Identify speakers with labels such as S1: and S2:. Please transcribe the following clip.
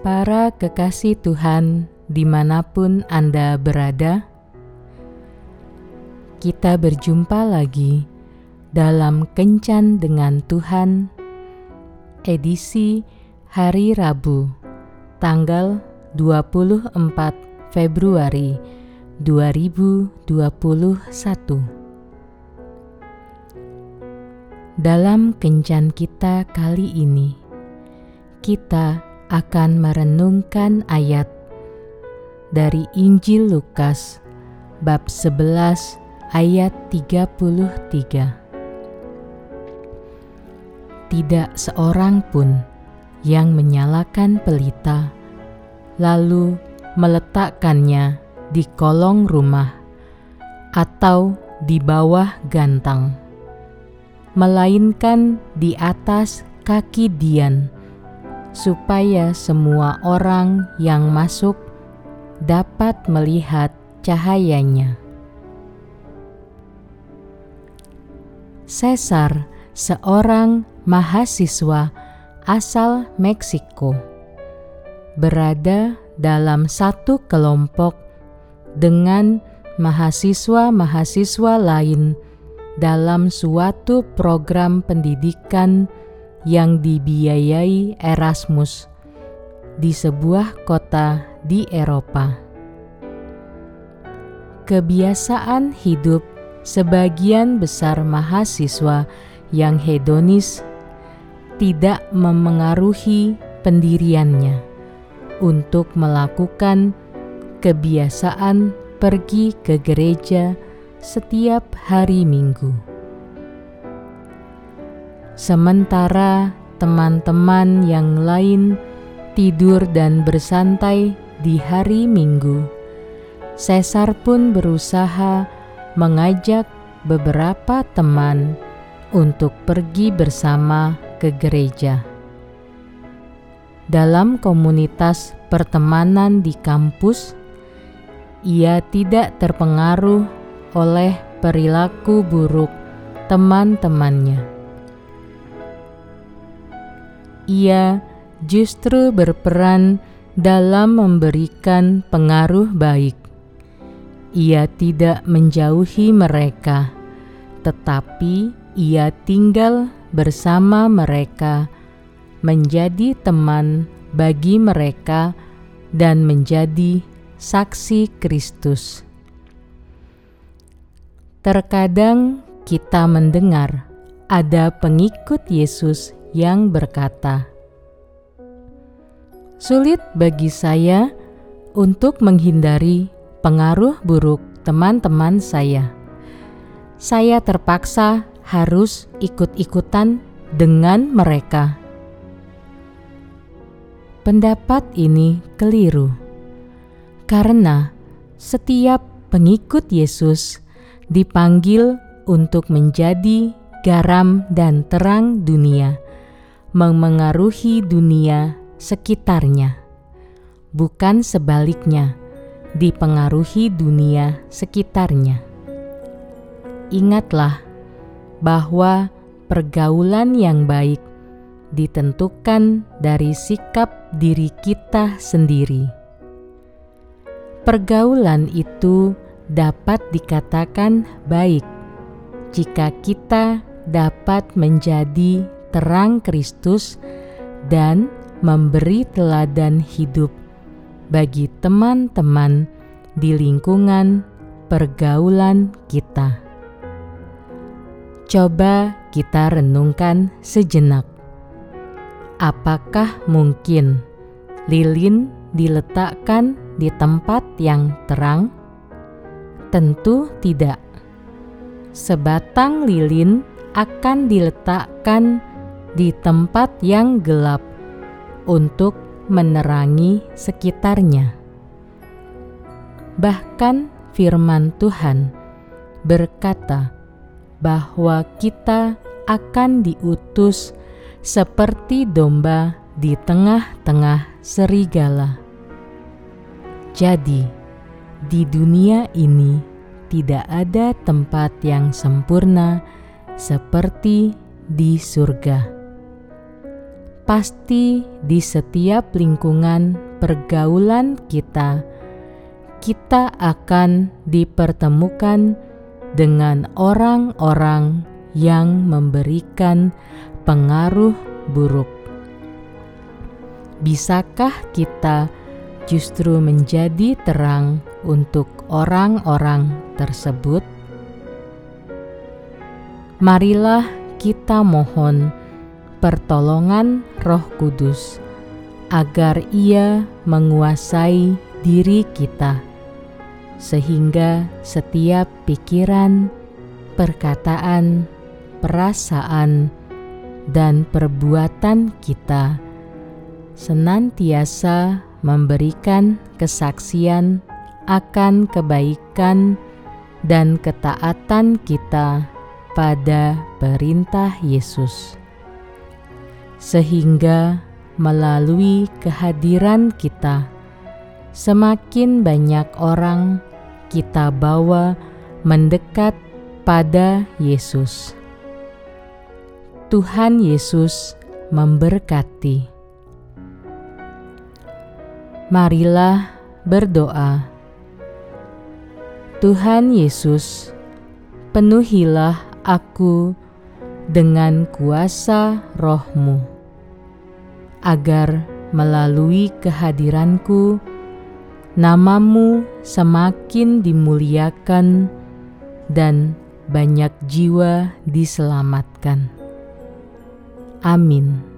S1: Para kekasih Tuhan, di mana pun Anda berada, kita berjumpa lagi dalam Kencan dengan Tuhan, edisi hari Rabu, tanggal 24 Februari 2021. Dalam Kencan kita kali ini, kita akan merenungkan ayat dari Injil Lukas bab 11 ayat 33. Tidak seorang pun yang menyalakan pelita lalu meletakkannya di kolong rumah atau di bawah gantang, melainkan di atas kaki Dian supaya semua orang yang masuk dapat melihat cahayanya. Caesar, seorang mahasiswa asal Meksiko, berada dalam satu kelompok dengan mahasiswa-mahasiswa lain dalam suatu program pendidikan yang dibiayai Erasmus di sebuah kota di Eropa. Kebiasaan hidup sebagian besar mahasiswa yang hedonis tidak memengaruhi pendiriannya untuk melakukan kebiasaan pergi ke gereja setiap hari Minggu. Sementara teman-teman yang lain tidur dan bersantai di hari Minggu, Caesar pun berusaha mengajak beberapa teman untuk pergi bersama ke gereja. Dalam komunitas pertemanan di kampus, ia tidak terpengaruh oleh perilaku buruk teman-temannya ia justru berperan dalam memberikan pengaruh baik. Ia tidak menjauhi mereka, tetapi ia tinggal bersama mereka, menjadi teman bagi mereka, dan menjadi saksi Kristus. Terkadang kita mendengar ada pengikut Yesus yang berkata, "Sulit bagi saya untuk menghindari pengaruh buruk teman-teman saya. Saya terpaksa harus ikut-ikutan dengan mereka." Pendapat ini keliru karena setiap pengikut Yesus dipanggil untuk menjadi garam dan terang dunia memengaruhi dunia sekitarnya, bukan sebaliknya, dipengaruhi dunia sekitarnya. Ingatlah bahwa pergaulan yang baik ditentukan dari sikap diri kita sendiri. Pergaulan itu dapat dikatakan baik jika kita dapat menjadi terang Kristus dan memberi teladan hidup bagi teman-teman di lingkungan pergaulan kita. Coba kita renungkan sejenak. Apakah mungkin lilin diletakkan di tempat yang terang? Tentu tidak. Sebatang lilin akan diletakkan di tempat yang gelap untuk menerangi sekitarnya. Bahkan firman Tuhan berkata bahwa kita akan diutus seperti domba di tengah-tengah serigala. Jadi, di dunia ini tidak ada tempat yang sempurna seperti di surga. Pasti di setiap lingkungan pergaulan kita, kita akan dipertemukan dengan orang-orang yang memberikan pengaruh buruk. Bisakah kita justru menjadi terang untuk orang-orang tersebut? Marilah kita mohon pertolongan Roh Kudus agar Ia menguasai diri kita, sehingga setiap pikiran, perkataan, perasaan, dan perbuatan kita senantiasa memberikan kesaksian akan kebaikan dan ketaatan kita pada perintah Yesus, sehingga melalui kehadiran kita, semakin banyak orang kita bawa mendekat pada Yesus. Tuhan Yesus memberkati. Marilah berdoa. Tuhan Yesus, penuhilah aku dengan kuasa rohmu, agar melalui kehadiranku, namamu semakin dimuliakan dan banyak jiwa diselamatkan. Amin.